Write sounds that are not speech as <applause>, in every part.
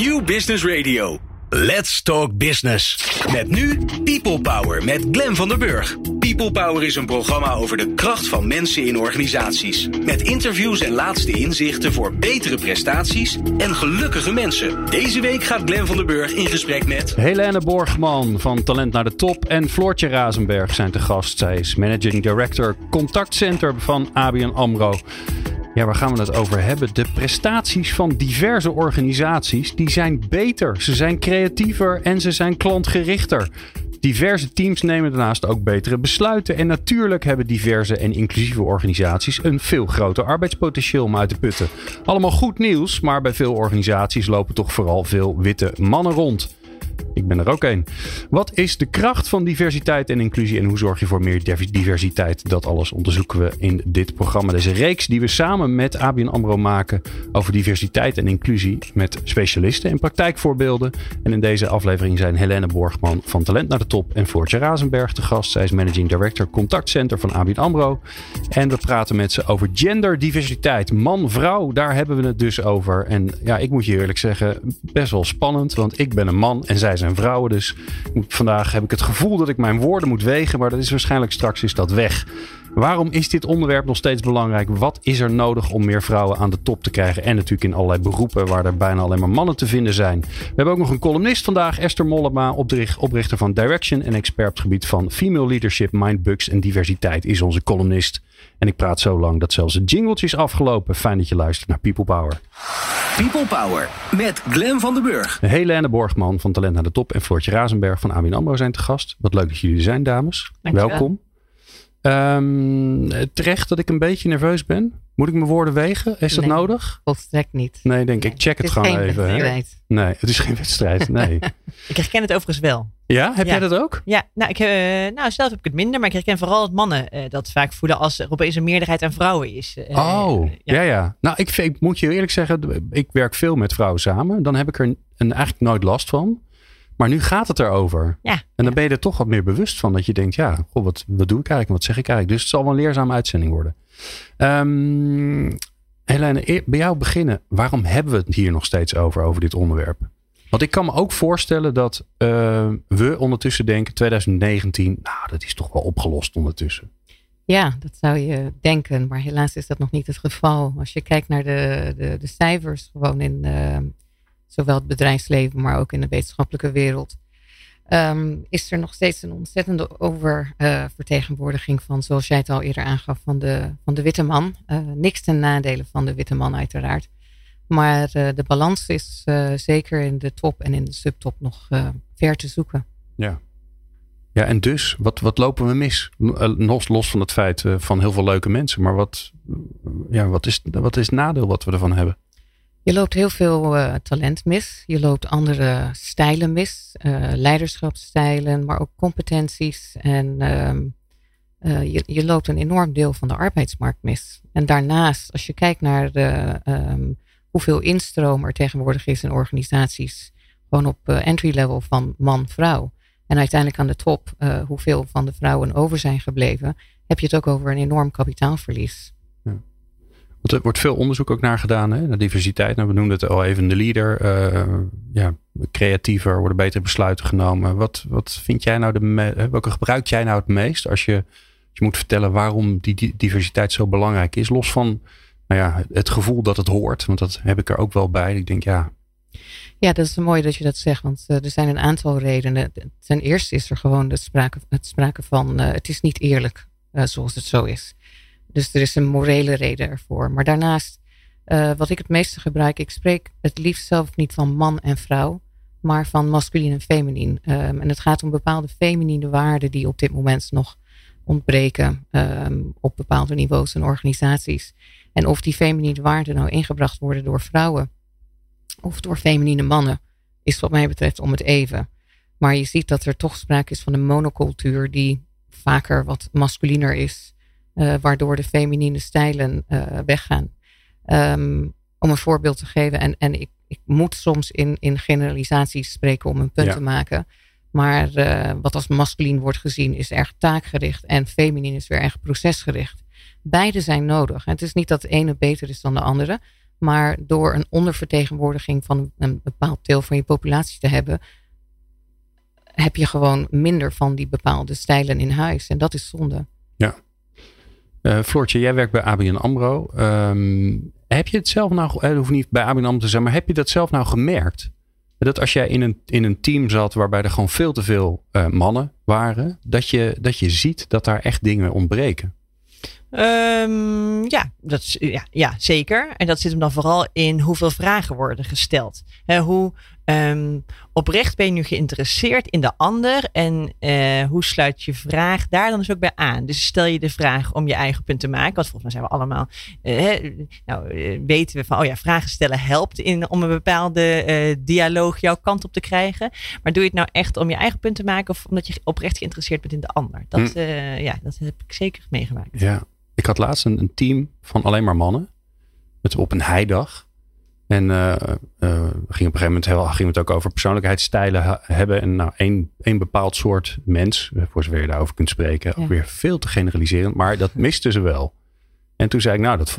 New Business Radio. Let's Talk Business. Met nu People Power met Glen van der Burg. People Power is een programma over de kracht van mensen in organisaties. Met interviews en laatste inzichten voor betere prestaties en gelukkige mensen. Deze week gaat Glen van der Burg in gesprek met... Helene Borgman van Talent naar de Top en Floortje Razenberg zijn te gast. Zij is Managing Director Contactcenter van ABN AMRO. Ja, waar gaan we het over hebben? De prestaties van diverse organisaties, die zijn beter. Ze zijn creatiever en ze zijn klantgerichter. Diverse teams nemen daarnaast ook betere besluiten. En natuurlijk hebben diverse en inclusieve organisaties een veel groter arbeidspotentieel om uit te putten. Allemaal goed nieuws, maar bij veel organisaties lopen toch vooral veel witte mannen rond. Ik ben er ook een. Wat is de kracht van diversiteit en inclusie en hoe zorg je voor meer diversiteit? Dat alles onderzoeken we in dit programma. Deze reeks die we samen met ABN AMRO maken over diversiteit en inclusie met specialisten en praktijkvoorbeelden. En in deze aflevering zijn Helene Borgman van Talent naar de Top en Floortje Razenberg te gast. Zij is Managing Director Contactcenter van ABN AMRO. En we praten met ze over genderdiversiteit. Man-vrouw, daar hebben we het dus over. En ja, ik moet je eerlijk zeggen, best wel spannend. Want ik ben een man en zij zijn vrouwen. Dus vandaag heb ik het gevoel dat ik mijn woorden moet wegen. Maar dat is waarschijnlijk straks is dat weg. Waarom is dit onderwerp nog steeds belangrijk? Wat is er nodig om meer vrouwen aan de top te krijgen? En natuurlijk in allerlei beroepen waar er bijna alleen maar mannen te vinden zijn. We hebben ook nog een columnist vandaag, Esther Mollema, oprichter van Direction en expert op het gebied van female leadership, mindbugs en diversiteit, is onze columnist. En ik praat zo lang dat zelfs het jingletje is afgelopen. Fijn dat je luistert naar People Power. People Power met Glen van den Burg. Helene Borgman van Talent naar de Top en Floortje Razenberg van ABN AMRO zijn te gast. Wat leuk dat jullie er zijn, dames. Dankjewel. Welkom. Ehm, terecht dat ik een beetje nerveus ben. Moet ik mijn woorden wegen? Is dat Nee. nodig? Volstrekt niet. Nee, denk ik. Check het, gewoon even. hè? Nee, het is geen wedstrijd. Nee. <laughs> Ik herken het overigens wel. Ja, heb Ja. jij dat ook? Ja, nou, ik, eh, nou, zelf heb ik het minder, maar ik herken vooral dat mannen eh, dat vaak voelen als er opeens een meerderheid aan vrouwen is. Eh, oh, ja. ja. ja, Nou, ik, moet je eerlijk zeggen, ik werk veel met vrouwen samen. Dan heb ik er een eigenlijk nooit last van. Maar nu gaat het erover. Ja, En dan ben je er toch wat meer bewust van. Dat je denkt, ja, goh, wat, wat doe ik eigenlijk? en Wat zeg ik eigenlijk? Dus het zal wel een leerzame uitzending worden. Ehm Helene, e- bij jou beginnen. Waarom hebben we het hier nog steeds over, over dit onderwerp? Want ik kan me ook voorstellen dat eh, we ondertussen denken, 2019, nou, dat is toch wel opgelost ondertussen. Ja, dat zou je denken, maar helaas is dat nog niet het geval. Als je kijkt naar de, de, de cijfers, gewoon in eh, zowel het bedrijfsleven, maar ook in de wetenschappelijke wereld, ehm, is er nog steeds een ontzettende oververtegenwoordiging van, zoals jij het al eerder aangaf, van de, van de witte man. Eh, niks ten nadele van de witte man, uiteraard. Maar eh, de balans is eh, zeker in de top en in de subtop nog ver te zoeken. Ja. Ja, en dus, wat, wat lopen we mis? Los, los van het feit van heel veel leuke mensen. Maar wat, ja, wat, is, wat is het nadeel wat we ervan hebben? Je loopt heel veel eh, talent mis. Je loopt andere stijlen mis. eh, leiderschapsstijlen, maar ook competenties. En ehm, eh, je, je loopt een enorm deel van de arbeidsmarkt mis. En daarnaast, als je kijkt naar de, ehm, hoeveel instroom er tegenwoordig is in organisaties. Gewoon op entry level van man-vrouw. En uiteindelijk aan de top, hoeveel van de vrouwen over zijn gebleven. Heb je het ook over een enorm kapitaalverlies. Want er wordt veel onderzoek ook naar gedaan, hè? naar diversiteit. Nou, we noemden het al even de leader. eh, ja, creatiever, worden betere besluiten genomen. Wat, wat vind jij nou de welke gebruik jij nou het meest als je, je moet vertellen waarom die, diversiteit zo belangrijk is? Los van nou ja, het gevoel dat het hoort, want dat heb ik er ook wel bij. Ik denk, ja, Ja, dat is mooi dat je dat zegt, want eh, er zijn een aantal redenen. Ten eerste is er gewoon het sprake, het sprake van eh, het is niet eerlijk zoals het zo is. Dus er is een morele reden ervoor. Maar daarnaast, eh, wat ik het meeste gebruik, ik spreek het liefst zelf niet van man en vrouw, maar van masculin en feminien. Ehm, en het gaat om bepaalde feminine waarden die op dit moment nog ontbreken ehm, op bepaalde niveaus en organisaties. En of die feminine waarden nou ingebracht worden door vrouwen of door feminine mannen, is wat mij betreft om het even. Maar je ziet dat er toch sprake is van een monocultuur die vaker wat masculiner is, eh, waardoor de feminine stijlen eh, weggaan. Ehm, om een voorbeeld te geven, en, en ik, ik moet soms in, in generalisaties spreken om een punt Ja. te maken. Maar eh, wat als masculien wordt gezien is erg taakgericht en feminien is weer erg procesgericht. Beide zijn nodig. Het is niet dat de ene beter is dan de andere. Maar door een ondervertegenwoordiging van een bepaald deel van je populatie te hebben, heb je gewoon minder van die bepaalde stijlen in huis. En dat is zonde. Uh, Floortje, jij werkt bij ABN AMRO. Ehm, heb je het zelf nou, het hoeft niet bij ABN AMRO te zijn, maar heb je dat zelf nou gemerkt? Dat als jij in een, in een team zat waarbij er gewoon veel te veel uh, mannen waren, dat je, dat je ziet dat daar echt dingen ontbreken. Um, ja, dat is, ja, ja, zeker. En dat zit hem dan vooral in hoeveel vragen worden gesteld. He, hoe um, oprecht ben je nu geïnteresseerd in de ander en uh, hoe sluit je vraag daar dan dus ook bij aan? Dus stel je de vraag om je eigen punt te maken, want volgens mij zijn we allemaal, uh, nou, uh, weten we van, oh ja, vragen stellen helpt in, om een bepaalde dialoog jouw kant op te krijgen. Maar doe je het nou echt om je eigen punt te maken of omdat je oprecht geïnteresseerd bent in de ander? Dat, hm. ja, dat heb ik zeker meegemaakt. Ja. Ik had laatst een, een team van alleen maar mannen. Het op een heidag. En uh, uh, we gingen op een gegeven moment heel, gingen we het ook over persoonlijkheidsstijlen hebben. En nou, één, één bepaald soort mens, eh, voor zover je daarover kunt spreken, ook weer veel te generaliserend. Maar dat misten ze wel. En toen zei ik, nou, dat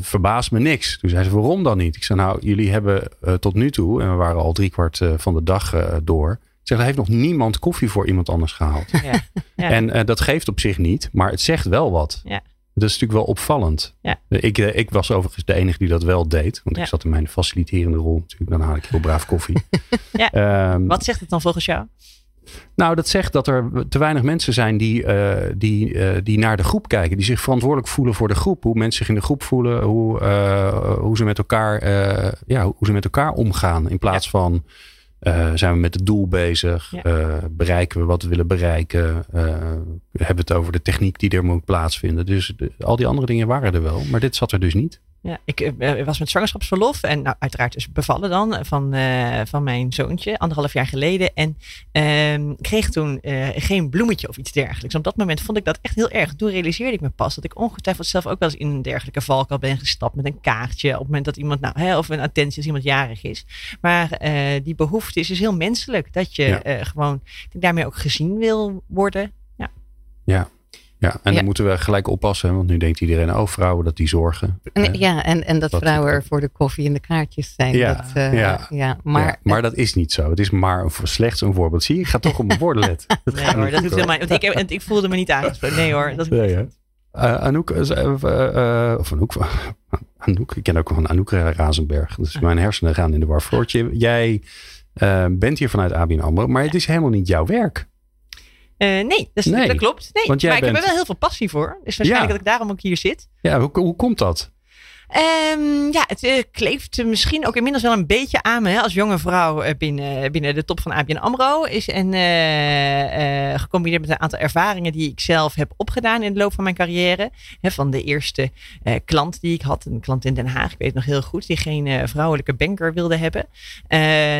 verbaast me niks. Toen zei ze, waarom dan niet? Ik zei, nou, jullie hebben uh, tot nu toe, en we waren al driekwart uh, van de dag door. Ik zeg, er heeft nog niemand koffie voor iemand anders gehaald. Ja. Ja. En dat geeft op zich niet, maar het zegt wel wat. Ja. Dat is natuurlijk wel opvallend. Ja. Ik, eh, ik was overigens de enige die dat wel deed. Want ik zat in mijn faciliterende rol natuurlijk. Dan haal ik heel braaf koffie. <laughs> ja. Um, Wat zegt het dan volgens jou? Nou, dat zegt dat er te weinig mensen zijn die, uh, die, uh, die naar de groep kijken. Die zich verantwoordelijk voelen voor de groep. Hoe mensen zich in de groep voelen. Hoe, uh, hoe, ze, met elkaar, ja, hoe ze met elkaar omgaan. In plaats ja. van uh, zijn we met het doel bezig? Ja. Uh, bereiken we wat we willen bereiken? Uh, hebben we het over de techniek die er moet plaatsvinden? Dus de, al die andere dingen waren er wel, maar dit zat er dus niet. Ja, ik was met zwangerschapsverlof en nou, uiteraard is bevallen dan van, uh, van mijn zoontje anderhalf jaar geleden. En uh, kreeg toen geen bloemetje of iets dergelijks. Op dat moment vond ik dat echt heel erg. Toen realiseerde ik me pas dat ik ongetwijfeld zelf ook wel eens in een dergelijke valkuil ben gestapt met een kaartje. Op het moment dat iemand, nou, hè, of een attentie als iemand jarig is. Maar die behoefte is dus heel menselijk. Dat je ja. gewoon daarmee ook gezien wil worden. Ja. Ja, ja, en dan moeten we gelijk oppassen, want nu denkt iedereen, oh vrouwen, dat die zorgen. ja, en, en dat, dat vrouwen er voor de koffie en de kaartjes zijn. Ja, dat, uh, ja. ja, maar, ja, maar dat is niet zo. Het is maar een, slechts een voorbeeld. Zie je, ik ga toch op mijn woorden letten. <laughs> nee hoor, dat hoeft helemaal want ik, heb, ik voelde me niet aangesproken. Nee hoor, dat nee, uh, Anouk, uh, of Anouk, <laughs> Anouk, ik ken ook van Anouk Razenberg. Dus mijn hersenen gaan in de war. Floortje, jij bent hier vanuit ABN AMRO, maar het is helemaal niet jouw werk. Uh, nee, dat, nee, dat, klopt. Nee, maar ik heb er wel heel veel passie voor. Dus waarschijnlijk ja. dat ik daarom ook hier zit. Ja, hoe, hoe komt dat? Um, ja, het uh, kleeft misschien ook inmiddels wel een beetje aan me hè, als jonge vrouw uh, binnen, binnen de top van ABN AMRO. Is, en uh, gecombineerd met een aantal ervaringen die ik zelf heb opgedaan in de loop van mijn carrière. Hè, van de eerste klant die ik had, een klant in Den Haag, ik weet het nog heel goed, die geen vrouwelijke banker wilde hebben.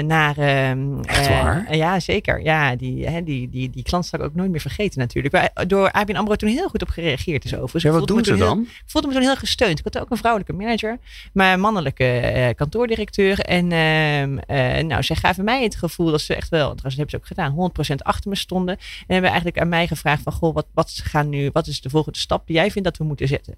naar, ehm, Echt waar? ja, zeker. Ja, die, hè, die, die, die klant zal ik ook nooit meer vergeten natuurlijk. Waar door ABN AMRO toen heel goed op gereageerd is over. Ja, wat doen ze dan? Heel, ik voelde me toen heel gesteund. Ik had ook een vrouwelijke manager, maar mannelijke uh, kantoordirecteur. En uh, nou, zij gaven mij het gevoel dat ze echt wel, trouwens dat hebben ze ook gedaan, 100% achter me stonden. En hebben eigenlijk aan mij gevraagd van, goh, wat, wat, gaan nu, wat is de volgende stap die jij vindt dat we moeten zetten?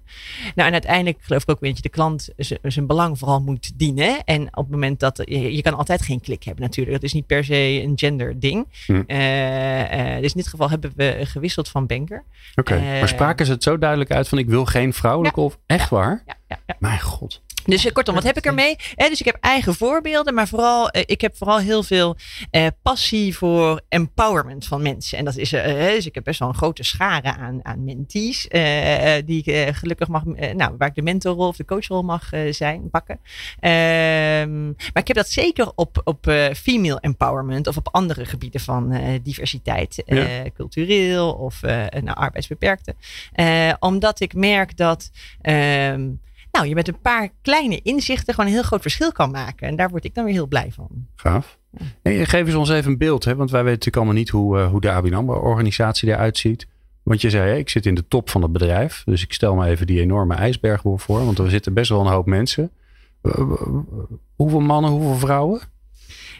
Nou, en uiteindelijk geloof ik ook weer dat je de klant zijn belang vooral moet dienen. En op het moment dat, je, je kan altijd geen klik hebben natuurlijk. Dat is niet per se een gender ding. Hm. Uh, dus in dit geval hebben we gewisseld van banker. Oké, okay. maar spraken ze het zo duidelijk uit van ik wil geen vrouwelijke ja. of echt waar? Ja, ja. Mijn god. Dus kortom, wat heb ik ermee? Eh, dus ik heb eigen voorbeelden, maar vooral, eh, ik heb vooral heel veel eh, passie voor empowerment van mensen. En dat is, eh, dus ik heb best wel een grote schare aan, aan mentees, die ik gelukkig mag, nou, waar ik de mentorrol of de coachrol mag zijn, pakken. Ehm, maar ik heb dat zeker op, op female empowerment of op andere gebieden van diversiteit, ja. cultureel of nou, arbeidsbeperkte. omdat ik merk dat. Ehm, nou, je met een paar kleine inzichten gewoon een heel groot verschil kan maken. En daar word ik dan weer heel blij van. Gaaf. Hey, geef eens ons even een beeld, hè? want wij weten natuurlijk allemaal niet hoe, uh, hoe de ABN organisatie eruit ziet. Want je zei, ik zit in de top van het bedrijf. Dus ik stel me even die enorme ijsberg voor. Want er zitten best wel een hoop mensen. Hoeveel mannen, hoeveel vrouwen?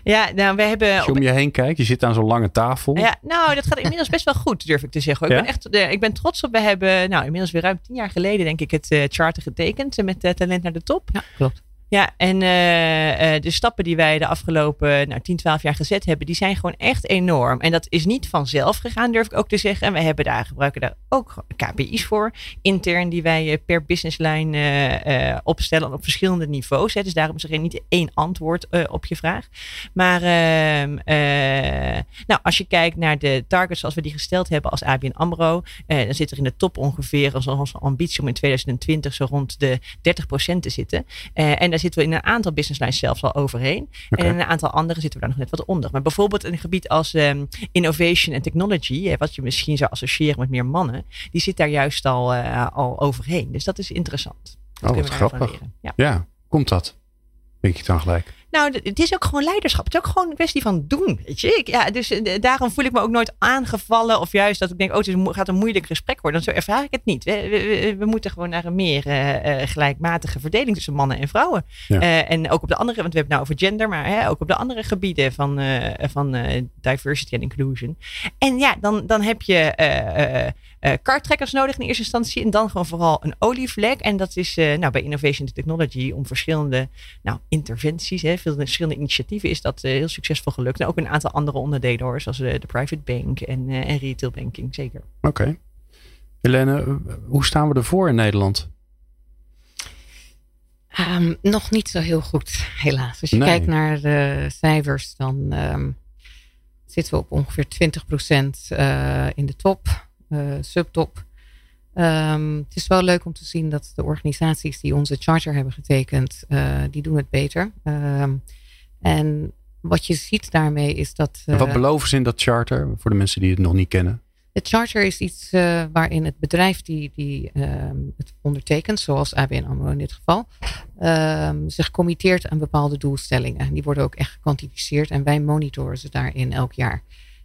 Ja, nou, we hebben. Als je om je heen kijkt, je zit aan zo'n lange tafel. Ja, nou, dat gaat inmiddels best wel goed, durf ik te zeggen. Ik, ben echt, ik ben trots op. We hebben, nou, inmiddels weer ruim tien jaar geleden, denk ik, het uh, charter getekend met uh, Talent naar de Top. Ja, klopt. Ja, en uh, de stappen die wij de afgelopen nou, 10, 12 jaar gezet hebben, die zijn gewoon echt enorm. En dat is niet vanzelf gegaan, durf ik ook te zeggen. En wij hebben daar, gebruiken daar ook KPI's voor, intern, die wij per businesslijn uh, opstellen op verschillende niveaus. Hè. Dus daarom is er niet één antwoord op je vraag. Maar ehm, nou, als je kijkt naar de targets zoals we die gesteld hebben als ABN AMRO, dan zit er in de top ongeveer als onze ambitie om in 2020 zo rond de 30% te zitten. en daar zitten we in een aantal business lines zelfs al overheen. En in een aantal andere zitten we daar nog net wat onder. Maar bijvoorbeeld een gebied als um, innovation en technology, wat je misschien zou associëren met meer mannen, die zit daar juist al, uh, al overheen. Dus dat is interessant. Dat oh, wat grappig. Ja. ja, komt dat? Denk je dan gelijk? Nou, het is ook gewoon leiderschap. Het is ook gewoon een kwestie van doen. Weet je? Ik, ja, dus eh, daarom voel ik me ook nooit aangevallen. Of juist dat ik denk, oh, het gaat een moeilijk gesprek worden. Dan zo ervaar ik het niet. We, we, we moeten gewoon naar een meer uh, gelijkmatige verdeling tussen mannen en vrouwen. Uh, en ook op de andere, want we hebben het nou over gender, maar hè, ook op de andere gebieden van, van diversity en inclusion. En ja, dan, dan heb je uh, karttrekkers nodig in eerste instantie. En dan gewoon vooral een olievlek. En dat is uh, nou, bij Innovation Technology om verschillende nou, interventies, hè, veel verschillende initiatieven is dat uh, heel succesvol gelukt. En ook een aantal andere onderdelen hoor, zoals de, de private bank en, en retail banking, zeker. Oké. Okay. Helene, hoe staan we ervoor in Nederland? Um, nog niet zo heel goed, helaas. Als je kijkt naar de cijfers, dan um, zitten we op ongeveer 20% in de top. Eh, subtop. Um, het is wel leuk om te zien dat de organisaties die onze charter hebben getekend, uh, die doen het beter. Um, en wat je ziet daarmee is dat. Wat beloven ze in dat charter voor de mensen die het nog niet kennen? Het charter is iets uh, waarin het bedrijf die, die um, het ondertekent, zoals ABN AMRO in dit geval, zich committeert aan bepaalde doelstellingen. Die worden ook echt gekwantificeerd en wij monitoren ze daarin elk jaar.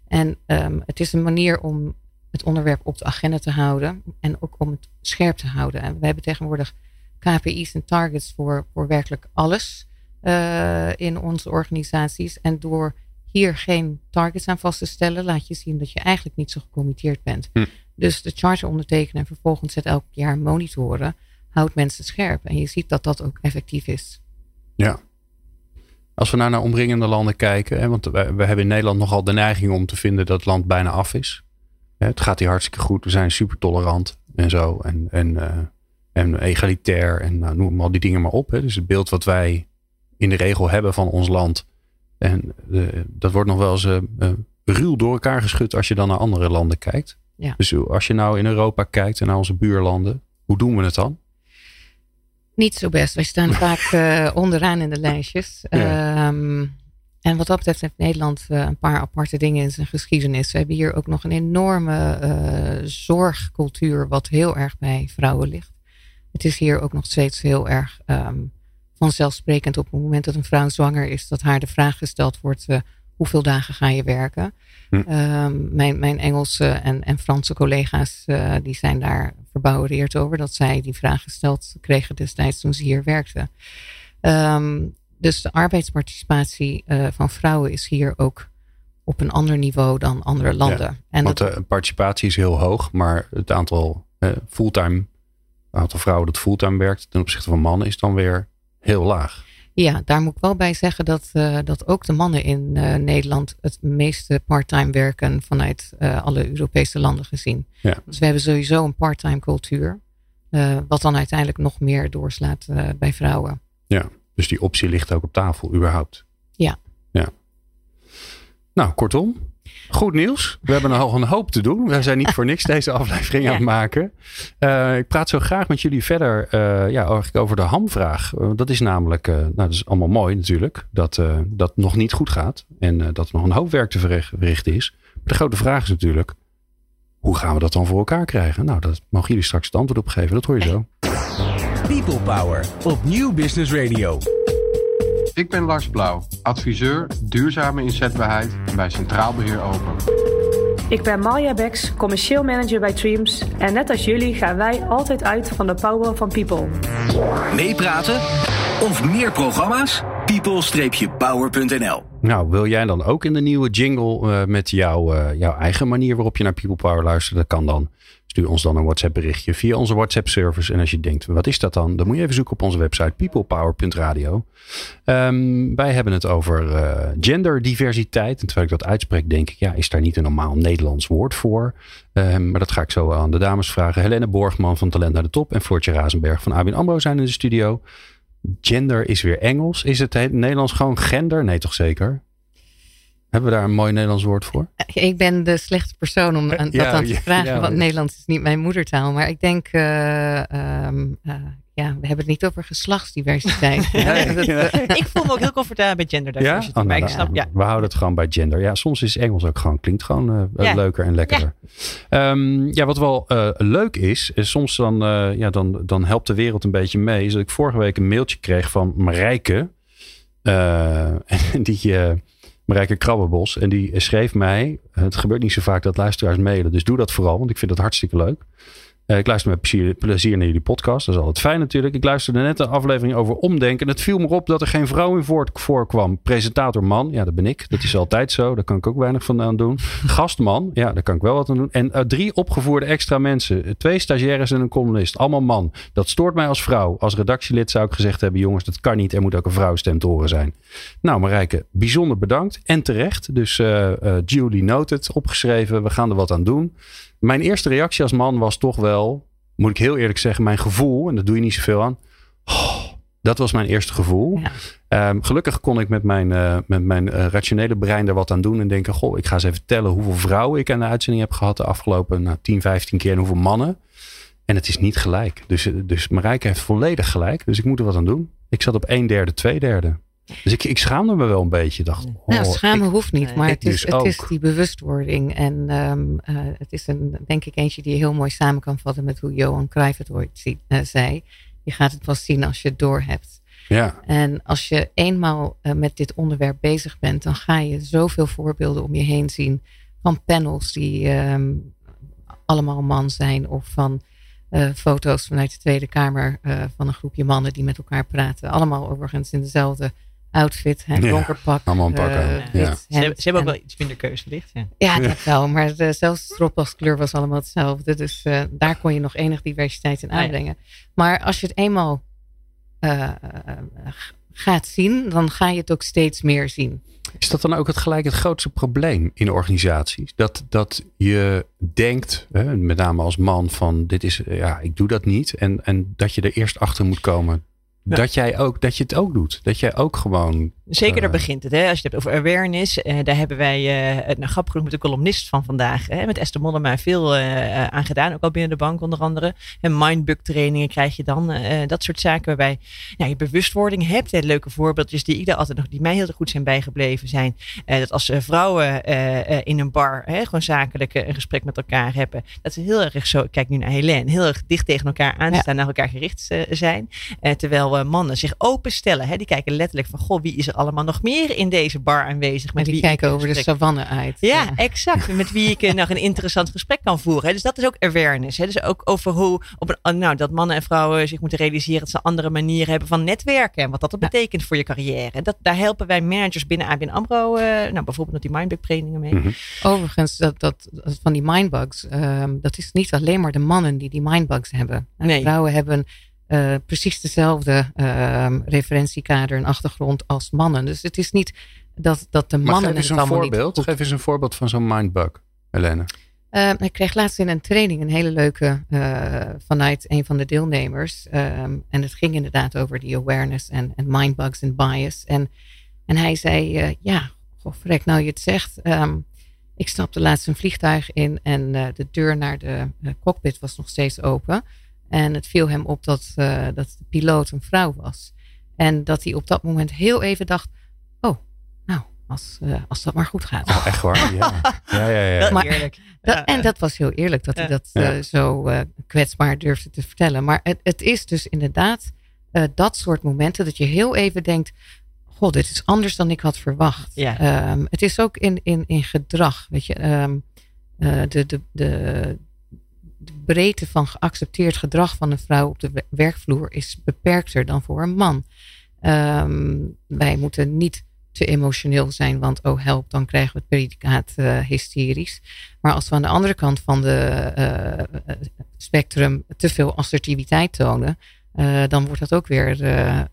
En het is een manier om het onderwerp op de agenda te houden. En ook om het scherp te houden. En we hebben tegenwoordig KPI's en targets voor, voor werkelijk alles uh, in onze organisaties. En door hier geen targets aan vast te stellen, laat je zien dat je eigenlijk niet zo gecommitteerd bent. Hm. Dus de charter ondertekenen en vervolgens het elk jaar monitoren, houdt mensen scherp. En je ziet dat dat ook effectief is. Ja. Als we nou naar omringende landen kijken, hè, want we, we hebben in Nederland nogal de neiging om te vinden dat het land bijna af is het gaat hier hartstikke goed. We zijn super tolerant en zo. En, en, uh, en egalitair. En nou, noem al die dingen maar op. Hè. Dus het beeld wat wij in de regel hebben van ons land. En uh, dat wordt nog wel eens uh, ruw door elkaar geschud als je dan naar andere landen kijkt. Ja. Dus als je nou in Europa kijkt en naar onze buurlanden. Hoe doen we het dan? Niet zo best. Wij staan vaak onderaan in de lijstjes. Ja. Um, en wat dat betreft heeft Nederland uh, een paar aparte dingen in zijn geschiedenis. We hebben hier ook nog een enorme uh, zorgcultuur, wat heel erg bij vrouwen ligt. Het is hier ook nog steeds heel erg um, vanzelfsprekend op het moment dat een vrouw zwanger is, dat haar de vraag gesteld wordt: uh, hoeveel dagen ga je werken? Hm. Um, mijn, mijn Engelse en, en Franse collega's die zijn daar verbouwereerd over dat zij die vraag gesteld kregen destijds toen ze hier werkten. Um, dus de arbeidsparticipatie uh, van vrouwen is hier ook op een ander niveau dan andere landen. Ja, en want de participatie is heel hoog, maar het aantal uh, fulltime, aantal vrouwen dat fulltime werkt ten opzichte van mannen is dan weer heel laag. Ja, daar moet ik wel bij zeggen dat, uh, dat ook de mannen in Nederland het meeste parttime werken vanuit alle Europese landen gezien. Ja. Dus we hebben sowieso een parttime cultuur, wat dan uiteindelijk nog meer doorslaat bij vrouwen. Ja, dus die optie ligt ook op tafel, überhaupt. Ja. ja. Nou, kortom, goed nieuws. We hebben nog een hoop te doen. We zijn niet voor niks deze <laughs> aflevering aan het maken. Uh, ik praat zo graag met jullie verder uh, ja, over de hamvraag. Uh, dat is namelijk, nou, dat is allemaal mooi natuurlijk, dat dat nog niet goed gaat. En dat er nog een hoop werk te verrichten is. Maar de grote vraag is natuurlijk, hoe gaan we dat dan voor elkaar krijgen? Nou, dat mogen jullie straks het antwoord op geven. Dat hoor je zo. People Power op Nieuw Business Radio. Ik ben Lars Blauw, adviseur duurzame inzetbaarheid bij Centraal Beheer Open. Ik ben Marja Beks, commercieel manager bij Dreams. En net als jullie gaan wij altijd uit van de power van people. Meepraten of meer programma's? people-power.nl Nou, wil jij dan ook in de nieuwe jingle uh, met jou, uh, jouw eigen manier waarop je naar People Power luistert? Dat kan dan. Stuur ons dan een WhatsApp berichtje via onze WhatsApp service. En als je denkt, wat is dat dan? Dan moet je even zoeken op onze website peoplepower.radio. Ehm, wij hebben het over uh, genderdiversiteit. En terwijl ik dat uitspreek, denk ik, ja, is daar niet een normaal Nederlands woord voor? Um, maar dat ga ik zo aan de dames vragen. Helene Borgman van Talent naar de Top en Floortje Razenberg van ABN AMRO zijn in de studio. Gender is weer Engels. Is het Nederlands gewoon gender? Nee, toch zeker? Hebben we daar een mooi Nederlands woord voor? Ik ben de slechte persoon om dat ja, aan te vragen, want Nederlands is niet mijn moedertaal. Maar ik denk, uh, ja, we hebben het niet over geslachtsdiversiteit. <laughs> <laughs> ik voel me ook heel comfortabel bij genderdiversity. Ja? Oh, nou, snap, ja? We houden het gewoon bij gender. Ja, soms is Engels ook gewoon, klinkt gewoon uh, leuker en lekkerder. Ja, um, ja wat wel uh, leuk is, is soms dan, uh, ja, dan, dan helpt de wereld een beetje mee. Is dat ik vorige week een mailtje kreeg van Marijke. en <laughs> die Marijke Krabbenbos. En die schreef mij, het gebeurt niet zo vaak dat luisteraars mailen. Dus doe dat vooral, want ik vind dat hartstikke leuk. Uh, ik luister met plezier, naar jullie podcast. Dat is altijd fijn natuurlijk. Ik luisterde net een aflevering over omdenken. Het viel me op dat er geen vrouw in voorkwam. Presentator man, ja dat ben ik. Dat is altijd zo. Daar kan ik ook weinig van aan doen. Gastman, ja daar kan ik wel wat aan doen. En uh, drie opgevoerde extra mensen. Twee stagiaires en een columnist. Allemaal man. Dat stoort mij als vrouw. Als redactielid zou ik gezegd hebben... jongens dat kan niet. Er moet ook een vrouwstem te horen zijn. Nou Marijke, bijzonder bedankt. En terecht. Dus Julie noted, opgeschreven. We gaan er wat aan doen. Mijn eerste reactie als man was toch wel, moet ik heel eerlijk zeggen, mijn gevoel. En dat doe je niet zoveel aan. Oh, dat was mijn eerste gevoel. Ehm, gelukkig kon ik met mijn, uh, met mijn uh, rationele brein er wat aan doen. En denken, goh, ik ga eens even tellen hoeveel vrouwen ik aan de uitzending heb gehad de afgelopen nou, 10, 15 keer. En hoeveel mannen. En het is niet gelijk. Dus, dus Marijke heeft volledig gelijk. Dus ik moet er wat aan doen. Ik zat op een derde, twee derde. Dus ik, ik schaamde me wel een beetje. Dacht, oh, nou, schamen hoeft niet, maar het, is, dus het is die bewustwording. En um, uh, het is een, denk ik eentje die je heel mooi samen kan vatten met hoe Johan Cruijff het ooit zie, uh, zei. Je gaat het pas zien als je het door hebt. Ja. En als je eenmaal uh, met dit onderwerp bezig bent, dan ga je zoveel voorbeelden om je heen zien. Van panels die um, allemaal man zijn of van uh, foto's vanuit de Tweede Kamer uh, van een groepje mannen die met elkaar praten. Allemaal overigens in dezelfde outfit, hè, donker pak. Allemaal een pak uh, ja. Ze, ze, hebben ook wel iets minder keuzelicht. Ja, ja dat wel. Maar de, zelfs de stropdaskleur was allemaal hetzelfde. Dus uh, daar kon je nog enig diversiteit in aanbrengen. Maar als je het eenmaal uh, gaat zien, dan ga je het ook steeds meer zien. Is dat dan ook het gelijk het grootste probleem in organisaties? Dat, dat je denkt, hè, met name als man, van dit is, ja, ik doe dat niet. En, en dat je er eerst achter moet komen dat jij ook, dat je het ook doet. Dat jij ook gewoon. Zeker, daar uh, begint het. Hè? Als je het hebt over awareness. Uh, daar hebben wij uh, het nou, grappig genoeg met de columnist van vandaag. Hè? Met Esther Mollema veel aan gedaan. Ook al binnen de bank onder andere. En mindbug trainingen krijg je dan. dat soort zaken waarbij ja, je bewustwording hebt. Hè? Leuke voorbeeldjes die ik daar altijd nog, die mij heel goed zijn bijgebleven zijn. dat als vrouwen in een bar hè, gewoon zakelijk een gesprek met elkaar hebben. Dat ze heel erg zo, kijk nu naar Helene, heel erg dicht tegen elkaar aanstaan, ja. naar elkaar gericht zijn. terwijl mannen zich openstellen. Hè? Die kijken letterlijk van, goh, wie is er allemaal nog meer in deze bar aanwezig? Met die wie kijken over de savanne uit. Ja, exact. <laughs> Met wie ik nog een interessant gesprek kan voeren. Dus dat is ook awareness. Hè? Dus ook over hoe, op een, nou, dat mannen en vrouwen zich moeten realiseren dat ze andere manieren hebben van netwerken. En wat dat, dat betekent voor je carrière. Dat, daar helpen wij managers binnen ABN AMRO, uh, nou, bijvoorbeeld met die mindbug trainingen mee. Mm Overigens, dat, dat, van die mindbugs, um, dat is niet alleen maar de mannen die die mindbugs hebben. Nee. Vrouwen hebben uh, precies dezelfde uh, referentiekader en achtergrond als mannen. Dus het is niet dat, dat de mannen. Maar geef eens een voorbeeld. Geef eens een voorbeeld van zo'n mindbug, Helene. Uh, ik kreeg laatst in een training een hele leuke vanuit een van de deelnemers. Um, en het ging inderdaad over die awareness en, en mindbugs en bias. En, en hij zei: Ja, goh, nou je het zegt. Um, ik stapte laatst een vliegtuig in en de deur naar de cockpit was nog steeds open. En het viel hem op dat, uh, dat de piloot een vrouw was. En dat hij op dat moment heel even dacht: Oh, nou, als, uh, als dat maar goed gaat. Oh, echt waar? Ja, ja, ja. ja. Maar, eerlijk. Dat, en dat was heel eerlijk dat hij dat uh, zo kwetsbaar durfde te vertellen. Maar het, het is dus inderdaad dat soort momenten dat je heel even denkt: God, dit is anders dan ik had verwacht. Ja. Um, het is ook in, in, in gedrag. Weet je, um, de, de, de, de breedte van geaccepteerd gedrag van een vrouw op de werkvloer is beperkter dan voor een man. Um, wij moeten niet te emotioneel zijn, want oh help, dan krijgen we het predicaat uh, hysterisch. Maar als we aan de andere kant van de uh, spectrum te veel assertiviteit tonen, dan wordt dat ook weer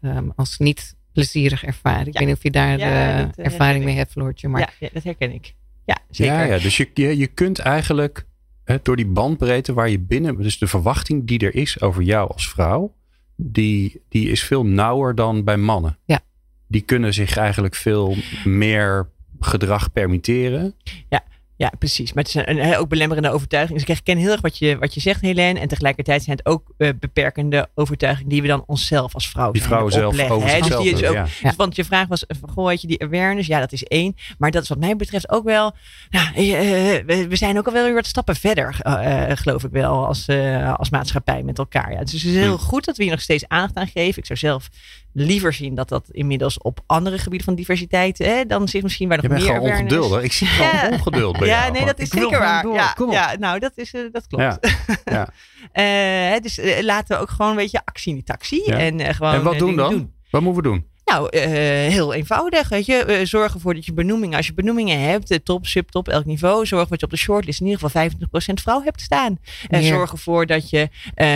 um, als niet plezierig ervaren. Ik weet niet of je daar ja, ervaring mee hebt, Floortje. Maar... Ja, dat herken ik. Ja, zeker. Ja, ja dus je, je, je kunt eigenlijk hè, door die bandbreedte waar je binnen, dus de verwachting die er is over jou als vrouw, die, die is veel nauwer dan bij mannen. Ja. Die kunnen zich eigenlijk veel meer gedrag permitteren. Ja, ja, precies. Maar het is een, ook belemmerende overtuiging. Dus ik herken heel erg wat je, wat je zegt, Helene. En tegelijkertijd zijn het ook uh, beperkende overtuigingen die we dan onszelf als vrouw Die vrouwen zelf over? Dus die is ook, dus want je vraag was, goh, weet je, die awareness, ja, dat is één. Maar dat is wat mij betreft ook wel, nou, we, zijn ook al wel weer wat stappen verder, uh, geloof ik wel, als, als maatschappij met elkaar. Ja. Dus het is heel hm. goed dat we hier nog steeds aandacht aan geven. Ik zou zelf liever zien dat dat inmiddels op andere gebieden van diversiteit, hè, dan zich misschien waar nog meer gewoon ongeduldig. Ik zie gewoon ja. ongeduld bij Ja, nee, dat is zeker waar. Ja, ja, nou, dat, is, uh, dat klopt. Ja. uh, <laughs> dus uh, laten we ook gewoon een beetje actie in die taxi. En, gewoon, en wat doen dan? Doen. Wat moeten we doen? Nou, uh, heel eenvoudig. Weet je, uh, zorg ervoor dat je benoemingen, als je benoemingen hebt, top, subtop, elk niveau, zorg dat je op de shortlist in ieder geval 25% vrouw hebt staan. En ja. zorg ervoor dat je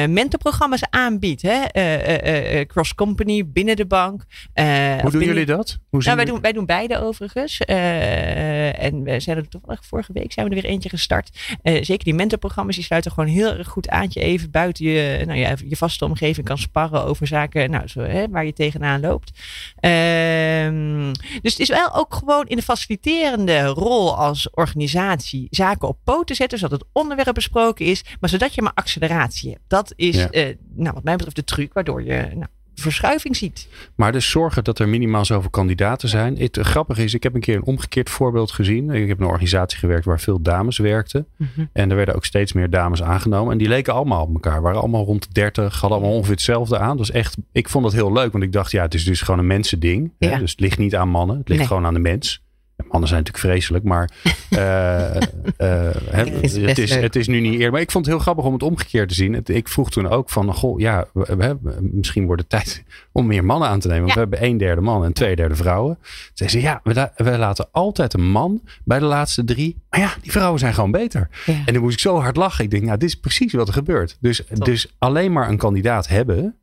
mentorprogramma's aanbiedt, hè? cross company binnen de bank. Hoe doen binnen... jullie dat? Hoe nou, wij, doen, wij doen beide overigens. en we zijn er toevallig vorige week zijn we er weer eentje gestart. zeker die mentorprogramma's, die sluiten gewoon heel erg goed aan. Je even buiten je, nou ja, je vaste omgeving kan sparren over zaken nou, zo, hè, waar je tegenaan loopt. Um, dus het is wel ook gewoon in de faciliterende rol als organisatie zaken op poten zetten, zodat het onderwerp besproken is, maar zodat je maar acceleratie hebt. Dat is, ja. uh, nou, wat mij betreft, de truc waardoor je nou, verschuiving ziet. Maar dus zorgen dat er minimaal zoveel kandidaten zijn. Het grappige is, ik heb een keer een omgekeerd voorbeeld gezien. Ik heb in een organisatie gewerkt waar veel dames werkten. Mm -hmm. En er werden ook steeds meer dames aangenomen. En die leken allemaal op elkaar. Waren allemaal rond de 30. Hadden allemaal ongeveer hetzelfde aan. Dus echt, ik vond dat heel leuk. Want ik dacht, ja, het is dus gewoon een mensending. Ja. Dus het ligt niet aan mannen. Het ligt nee. gewoon aan de mens. Mannen zijn natuurlijk vreselijk, maar uh, uh, het, het, is, het is nu niet eerder. Maar ik vond het heel grappig om het omgekeerd te zien. Het, ik vroeg toen ook van, goh, ja, we, we, misschien wordt het tijd <laughs> om meer mannen aan te nemen. Want ja. we hebben een derde man en twee derde vrouwen. Ze zei, ja, we, we, laten altijd een man bij de laatste drie. Maar ja, die vrouwen zijn gewoon beter. Ja. En dan moest ik zo hard lachen. Ik denk, nou, dit is precies wat er gebeurt. Dus, dus alleen maar een kandidaat hebben...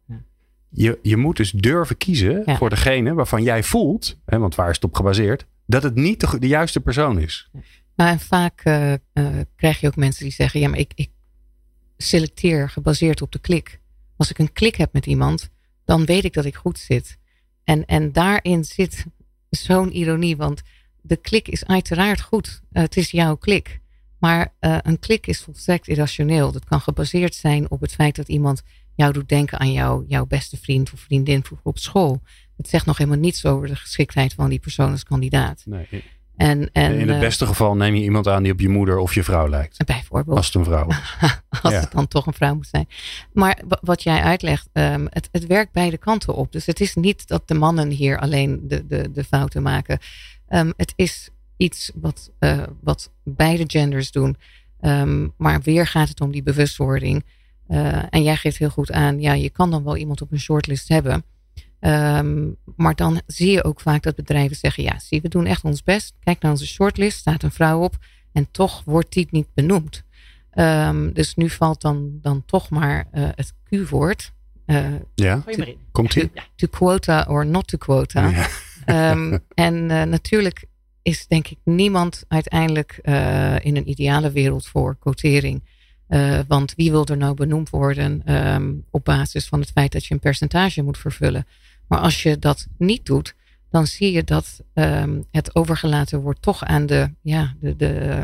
Je, je moet dus durven kiezen voor degene waarvan jij voelt, hè, want waar is het op gebaseerd, dat het niet de, juiste persoon is. Nou, en vaak uh, uh, krijg je ook mensen die zeggen: ja, maar ik, ik selecteer gebaseerd op de klik. Als ik een klik heb met iemand, dan weet ik dat ik goed zit. En, en daarin zit zo'n ironie, want de klik is uiteraard goed. Uh, het is jouw klik. Maar een klik is volstrekt irrationeel. Dat kan gebaseerd zijn op het feit dat iemand jou doet denken aan jou, jouw beste vriend of vriendin vroeger op school. Het zegt nog helemaal niets over de geschiktheid van die persoon als kandidaat. Nee. En, en, in het beste uh, geval neem je iemand aan die op je moeder of je vrouw lijkt. Bijvoorbeeld. Als het een vrouw <laughs> Als ja. het dan toch een vrouw moet zijn. Maar wat jij uitlegt, um, het, het werkt beide kanten op. Dus het is niet dat de mannen hier alleen de, de, de fouten maken. Um, het is iets wat, uh, wat beide genders doen. Um, maar weer gaat het om die bewustwording. Uh, en jij geeft heel goed aan, ja, je kan dan wel iemand op een shortlist hebben. Um, maar dan zie je ook vaak dat bedrijven zeggen: Ja, zie, we doen echt ons best. Kijk naar onze shortlist, staat een vrouw op. En toch wordt die niet benoemd. Um, dus nu valt dan, dan toch maar uh, het Q-woord. Uh, ja, to, komt ie? To, to, quota or not to quota. Ja. um, en uh, natuurlijk is denk ik niemand uiteindelijk in een ideale wereld voor quotering. Uh, want wie wil er nou benoemd worden um, op basis van het feit dat je een percentage moet vervullen? Maar als je dat niet doet, dan zie je dat um, het overgelaten wordt toch aan de, ja, de, de uh,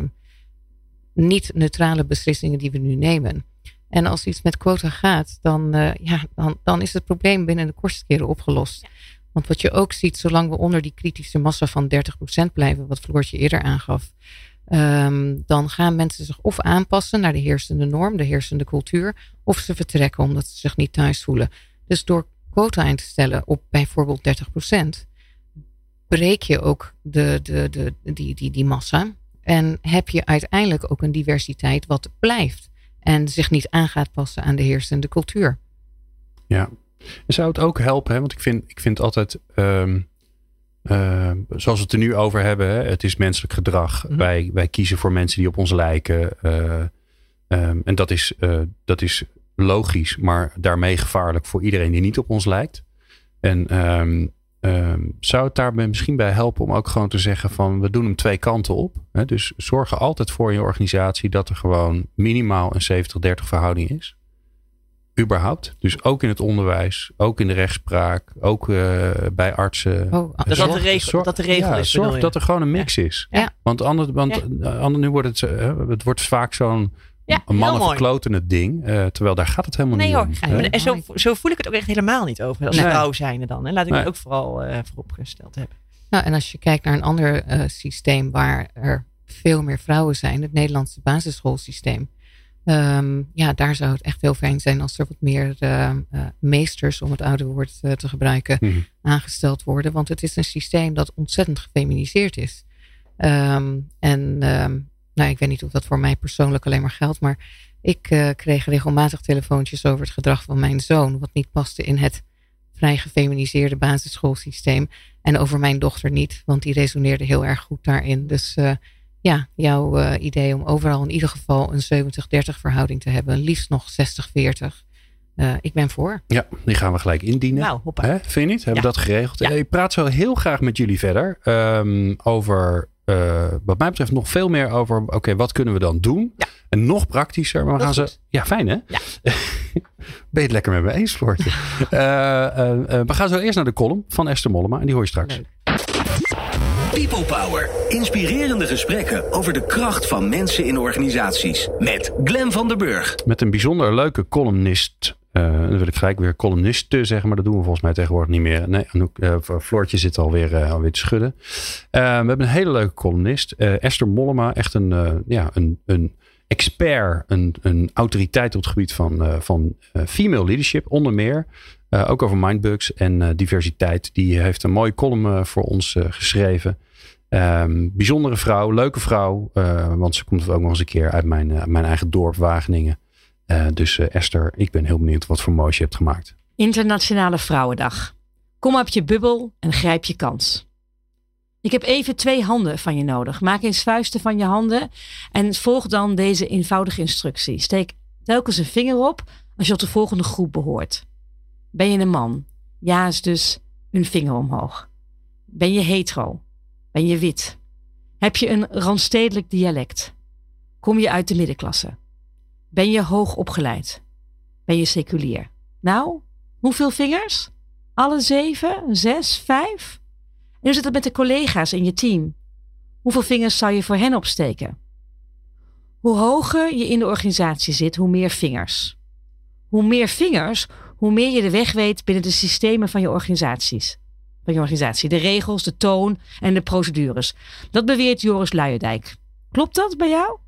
niet-neutrale beslissingen die we nu nemen. En als iets met quota gaat, dan, uh, ja, dan, dan is het probleem binnen de kortste keren opgelost. Want wat je ook ziet, zolang we onder die kritische massa van 30% blijven, wat Floortje eerder aangaf, um, dan gaan mensen zich of aanpassen naar de heersende norm, de heersende cultuur, of ze vertrekken omdat ze zich niet thuis voelen. Dus door quota in te stellen op bijvoorbeeld 30%, breek je ook de, de, de, die, die, die massa. En heb je uiteindelijk ook een diversiteit wat blijft. En zich niet aan gaat passen aan de heersende cultuur. Ja. En zou het ook helpen, hè? want ik vind, ik vind altijd. Um, eh, zoals we het er nu over hebben, hè, het is menselijk gedrag. Mhm. wij, wij kiezen voor mensen die op ons lijken. eh, ehm, en dat is, eh, dat is logisch, maar daarmee gevaarlijk voor iedereen die niet op ons lijkt. En ehm, ehm, zou het daarbij misschien bij helpen om ook gewoon te zeggen van we doen hem twee kanten op. Hè? Dus zorg er altijd voor in je organisatie dat er gewoon minimaal een 70-30 verhouding is. Überhaupt. Dus ook in het onderwijs, ook in de rechtspraak, ook eh, bij artsen. Oh, Dat dat de regel- dat de regel ja, is, Zorg dat er gewoon een mix is. Ja. Want, anders, want eh, anders nu wordt het, eh, het wordt vaak zo'n Ja, een mannen verkloten het ding. eh, terwijl daar gaat het helemaal Nee niet hoor, om. Maar en zo, zo voel ik het ook echt helemaal niet over. Als Nee. vrouw zijnde dan. En laat ik Nee. het ook vooral eh vooropgesteld hebben. Nou, en als je kijkt naar een ander eh, systeem waar er veel meer vrouwen zijn, het Nederlandse basisschoolsysteem. Ehm, ja, daar zou het echt heel fijn zijn als er wat meer eh, eh, meesters, om het oude woord te gebruiken, Mhm. aangesteld worden. Want het is een systeem dat ontzettend gefeminiseerd is. Ehm, en ehm, nou, ik weet niet of dat voor mij persoonlijk alleen maar geldt, maar ik eh, kreeg regelmatig telefoontjes over het gedrag van mijn zoon, wat niet paste in het vrij gefeminiseerde basisschoolsysteem. En over mijn dochter niet, want die resoneerde heel erg goed daarin. Dus eh, ja, jouw eh, idee om overal in ieder geval een 70-30 verhouding te hebben, liefst nog 60-40. Eh, ik ben voor. Ja, die gaan we gelijk indienen. Nou, hoppa. Hè, vind je niet? Hebben we Ja. dat geregeld? Ja. Ik praat zo heel graag met jullie verder over, over eh, wat mij betreft, nog veel meer over, oké, wat kunnen we dan doen? Ja. En nog praktischer, maar we gaan ze... goed. Ja, fijn hè? Ja. <laughs> ben je het lekker met me eens, Floortje? <laughs> Eh, eh, we gaan zo eerst naar de column van Esther Mollema en die hoor je straks. Leuk. People Power. Inspirerende gesprekken over de kracht van mensen in organisaties. Met Glen van der Burg. Met een bijzonder leuke columnist. Eh, dan wil ik gelijk weer columniste zeggen, maar dat doen we volgens mij tegenwoordig niet meer. Nee, Anouk, eh, Floortje zit alweer, eh, alweer te schudden. We hebben een hele leuke columnist. Esther Mollema, echt een, ja, een, een expert, een, een autoriteit op het gebied van, van female leadership, onder meer. Ook over mindbugs en diversiteit. Die heeft een mooie column voor ons geschreven. Ehm, bijzondere vrouw, leuke vrouw. want ze komt ook nog eens een keer uit mijn, mijn eigen dorp Wageningen. Eh, dus eh, Esther, ik ben heel benieuwd wat voor moois je hebt gemaakt. Internationale Vrouwendag. Kom op je bubbel en grijp je kans. Ik heb even twee handen van je nodig. Maak eens vuisten van je handen en volg dan deze eenvoudige instructie. Steek telkens een vinger op als je tot de volgende groep behoort. Ben je een man? Ja is dus een vinger omhoog. Ben je hetero? Ben je wit? Heb je een randstedelijk dialect? Kom je uit de middenklasse? Ben je hoog opgeleid? Ben je seculier? Nou, hoeveel vingers? Alle zeven? Zes? Vijf? En hoe zit het met de collega's in je team? Hoeveel vingers zou je voor hen opsteken? Hoe hoger je in de organisatie zit, hoe meer vingers. Hoe meer vingers, hoe meer je de weg weet binnen de systemen van je organisaties. Van je organisatie. De regels, de toon en de procedures. Dat beweert Joris Luijendijk. Klopt dat bij jou?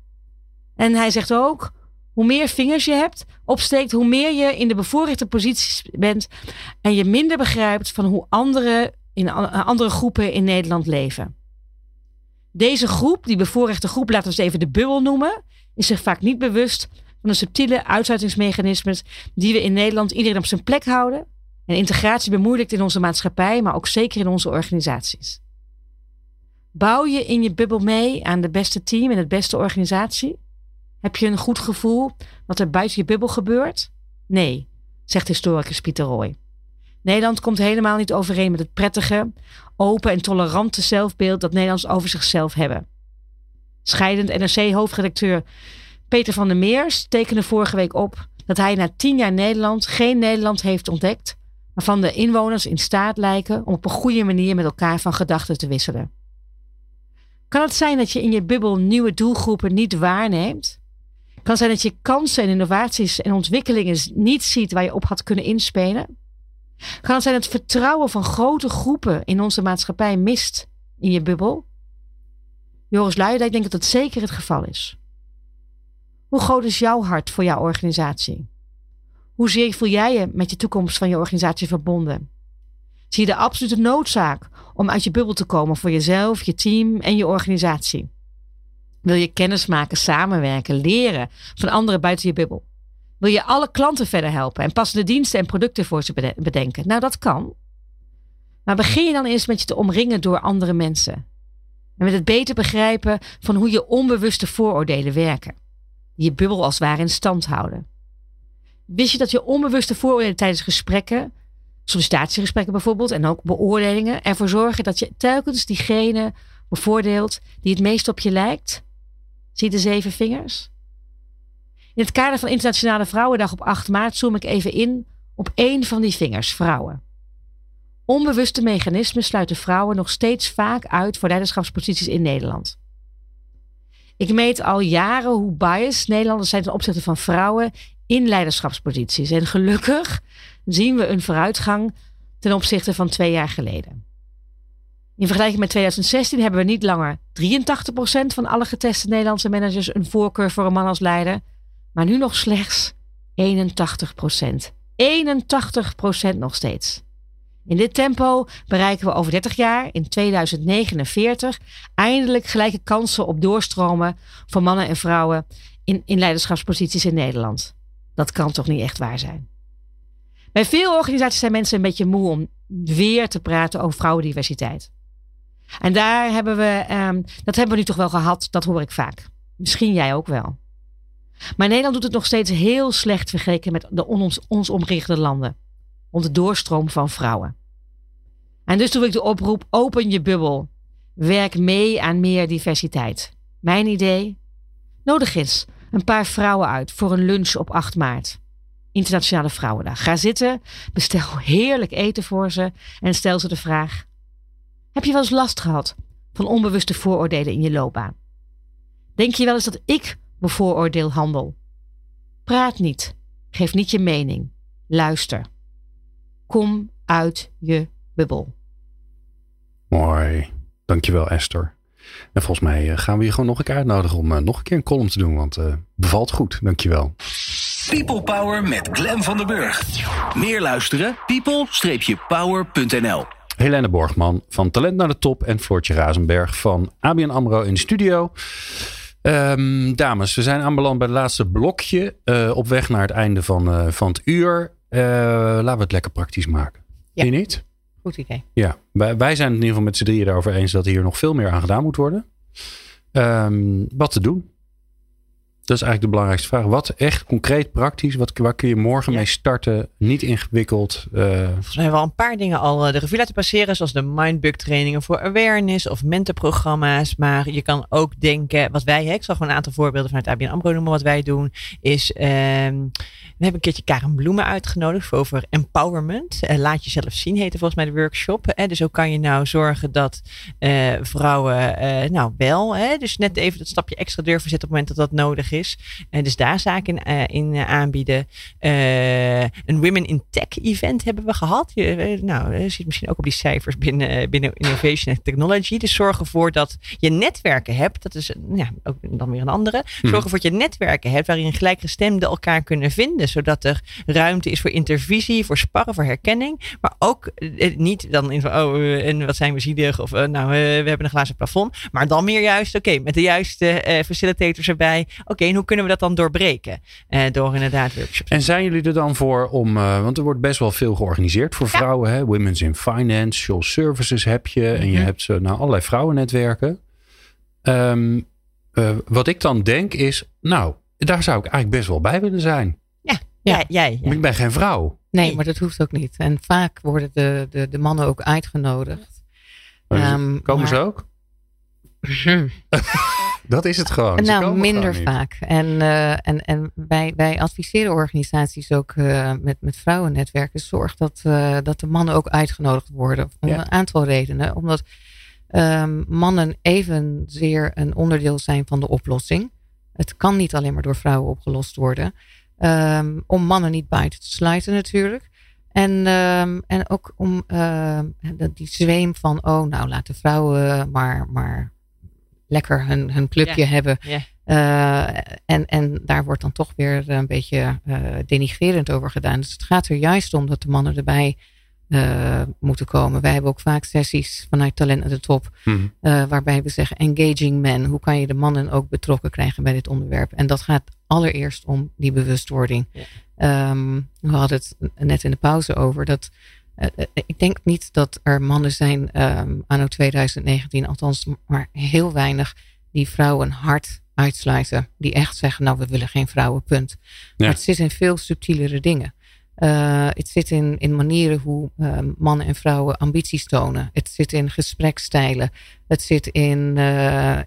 En hij zegt ook, hoe meer vingers je hebt, opsteekt, hoe meer je in de bevoorrechte posities bent en je minder begrijpt van hoe anderen in a- andere groepen in Nederland leven. Deze groep, die bevoorrechte groep, laten we het even de bubbel noemen, is zich vaak niet bewust van de subtiele uitsluitingsmechanismes die we in Nederland iedereen op zijn plek houden en integratie bemoeilijkt in onze maatschappij, maar ook zeker in onze organisaties. Bouw je in je bubbel mee aan de beste team en het beste organisatie? Heb je een goed gevoel wat er buiten je bubbel gebeurt? Nee, zegt historicus Pieter Roy. Nederland komt helemaal niet overeen met het prettige, open en tolerante zelfbeeld dat Nederlands over zichzelf hebben. Scheidend NRC-hoofdredacteur Peter van der Meers tekende vorige week op dat hij na tien jaar Nederland geen Nederland heeft ontdekt, waarvan de inwoners in staat lijken om op een goede manier met elkaar van gedachten te wisselen. Kan het zijn dat je in je bubbel nieuwe doelgroepen niet waarneemt? Kan het zijn dat je kansen en innovaties en ontwikkelingen niet ziet waar je op had kunnen inspelen? Kan het zijn dat het vertrouwen van grote groepen in onze maatschappij mist in je bubbel? Joris Luijendijk denkt dat het zeker het geval is. Hoe groot is jouw hart voor jouw organisatie? Hoezeer voel jij je met je toekomst van je organisatie verbonden? Zie je de absolute noodzaak om uit je bubbel te komen voor jezelf, je team en je organisatie? Wil je kennis maken, samenwerken, leren van anderen buiten je bubbel? Wil je alle klanten verder helpen en passende diensten en producten voor ze bede- bedenken? Nou, dat kan. Maar begin je dan eens met je te omringen door andere mensen. En met het beter begrijpen van hoe je onbewuste vooroordelen werken. Die je bubbel als het ware in stand houden. Wist je dat je onbewuste vooroordelen tijdens gesprekken, sollicitatiegesprekken bijvoorbeeld, en ook beoordelingen, ervoor zorgen dat je telkens diegene bevoordeelt die het meest op je lijkt? Zie de zeven vingers? In het kader van Internationale Vrouwendag op 8 maart zoom ik even in op één van die vingers, vrouwen. Onbewuste mechanismen sluiten vrouwen nog steeds vaak uit voor leiderschapsposities in Nederland. Ik meet al jaren hoe biased Nederlanders zijn ten opzichte van vrouwen in leiderschapsposities. En gelukkig zien we een vooruitgang ten opzichte van twee jaar geleden. In vergelijking met 2016 hebben we niet langer 83% van alle geteste Nederlandse managers een voorkeur voor een man als leider, maar nu nog slechts 81%. 81% nog steeds. In dit tempo bereiken we over 30 jaar, in 2049, eindelijk gelijke kansen op doorstromen voor mannen en vrouwen in, in leiderschapsposities in Nederland. Dat kan toch niet echt waar zijn? Bij veel organisaties zijn mensen een beetje moe om weer te praten over vrouwendiversiteit. En daar hebben we, um, dat hebben we nu toch wel gehad, dat hoor ik vaak. Misschien jij ook wel. Maar Nederland doet het nog steeds heel slecht vergeleken met de ons, ons landen. Om de doorstroom van vrouwen. En dus doe ik de oproep: open je bubbel. Werk mee aan meer diversiteit. Mijn idee? Nodig eens een paar vrouwen uit voor een lunch op 8 maart. Internationale Vrouwendag. Ga zitten, bestel heerlijk eten voor ze en stel ze de vraag: Heb je wel eens last gehad van onbewuste vooroordelen in je loopbaan? Denk je wel eens dat ik bevooroordeel handel? Praat niet. Geef niet je mening. Luister. Kom uit je bubbel. Mooi. Dankjewel Esther. En volgens mij eh, gaan we je gewoon nog een keer uitnodigen om uh, nog een keer een column te doen. Want uh, bevalt goed. Dankjewel. People Power met Glen van der Burg. Meer luisteren? people-power.nl Helene Borgman van Talent naar de Top en Floortje Razenberg van ABN AMRO in de studio. Um, dames, we zijn aanbeland bij het laatste blokje. Uh, op weg naar het einde van, uh, van het uur. Uh, laten we het lekker praktisch maken. Ja. je niet? Goed idee. Ja, wij, wij zijn het in ieder geval met z'n drieën daarover eens dat hier nog veel meer aan gedaan moet worden. Um, wat te doen? Dat is eigenlijk de belangrijkste vraag. Wat echt concreet, praktisch, wat, waar kun je morgen ja. mee starten? Niet ingewikkeld. Uh... Volgens mij hebben we al een paar dingen al de revue laten passeren. Zoals de mindbug trainingen voor awareness of mentorprogramma's. Maar je kan ook denken, wat wij, hè, ik zal gewoon een aantal voorbeelden vanuit ABN AMRO noemen. Wat wij doen is, um, we hebben een keertje Karen Bloemen uitgenodigd voor over empowerment. Uh, laat jezelf zien heette volgens mij de workshop. Hè. Dus hoe kan je nou zorgen dat uh, vrouwen nou wel, hè, dus net even dat stapje extra durven zetten op het moment dat dat nodig is is. Uh, dus daar zaken in, uh, in uh, aanbieden. een Women in Tech event hebben we gehad. Je, nou, je ziet misschien ook op die cijfers binnen, binnen Innovation and Technology. Dus zorg ervoor dat je netwerken hebt. Dat is ja, ook dan weer een andere. Zorg ervoor dat je netwerken hebt waarin gelijkgestemden elkaar kunnen vinden. Zodat er ruimte is voor intervisie, voor sparren, voor herkenning. Maar ook niet dan in van, oh, en wat zijn we zielig? Of nou, we hebben een glazen plafond. Maar dan meer juist, oké, okay, met de juiste facilitators erbij. Oké, en hoe kunnen we dat dan doorbreken? Uh, door inderdaad workshops. En zijn jullie er dan voor om, uh, want er wordt best wel veel georganiseerd voor vrouwen. Ja. Hè? Women's in Financial Services heb je. En je mm-hmm. hebt uh, nou, allerlei vrouwennetwerken. Um, wat ik dan denk is, nou, daar zou ik eigenlijk best wel bij willen zijn. Ja, ja. jij. Ja. Ik ben geen vrouw. Nee, maar dat hoeft ook niet. En vaak worden de, de, de mannen ook uitgenodigd. Um, komen maar... ze ook? <laughs> Dat is het gewoon. Nou, minder vaak. En, uh, en, en wij, wij adviseren organisaties ook uh, met, met vrouwennetwerken. Zorg dat, uh, dat de mannen ook uitgenodigd worden. Om ja. een aantal redenen. Omdat um, mannen evenzeer een onderdeel zijn van de oplossing. Het kan niet alleen maar door vrouwen opgelost worden. Um, om mannen niet buiten te sluiten natuurlijk. En, um, en ook om die zweem van, oh nou laten vrouwen maar, maar lekker hun, hun clubje ja. hebben. Ja. Uh, en, en daar wordt dan toch weer een beetje uh, denigrerend over gedaan. Dus het gaat er juist om dat de mannen erbij uh, moeten komen. Wij hebben ook vaak sessies vanuit Talent aan de Top. -hmm. waarbij we zeggen engaging men. Hoe kan je de mannen ook betrokken krijgen bij dit onderwerp? En dat gaat allereerst om die bewustwording. Ja. Um, we hadden het net in de pauze over dat eh, eh, ik denk niet dat er mannen zijn um, anno 2019, althans maar heel weinig, die vrouwen hard uitsluiten. Die echt zeggen, nou we willen geen vrouwen, punt. Maar het zit in veel subtielere dingen. Uh, het zit in, in manieren hoe ehm, mannen en vrouwen ambities tonen. Het zit in gesprekstijlen. Het zit in,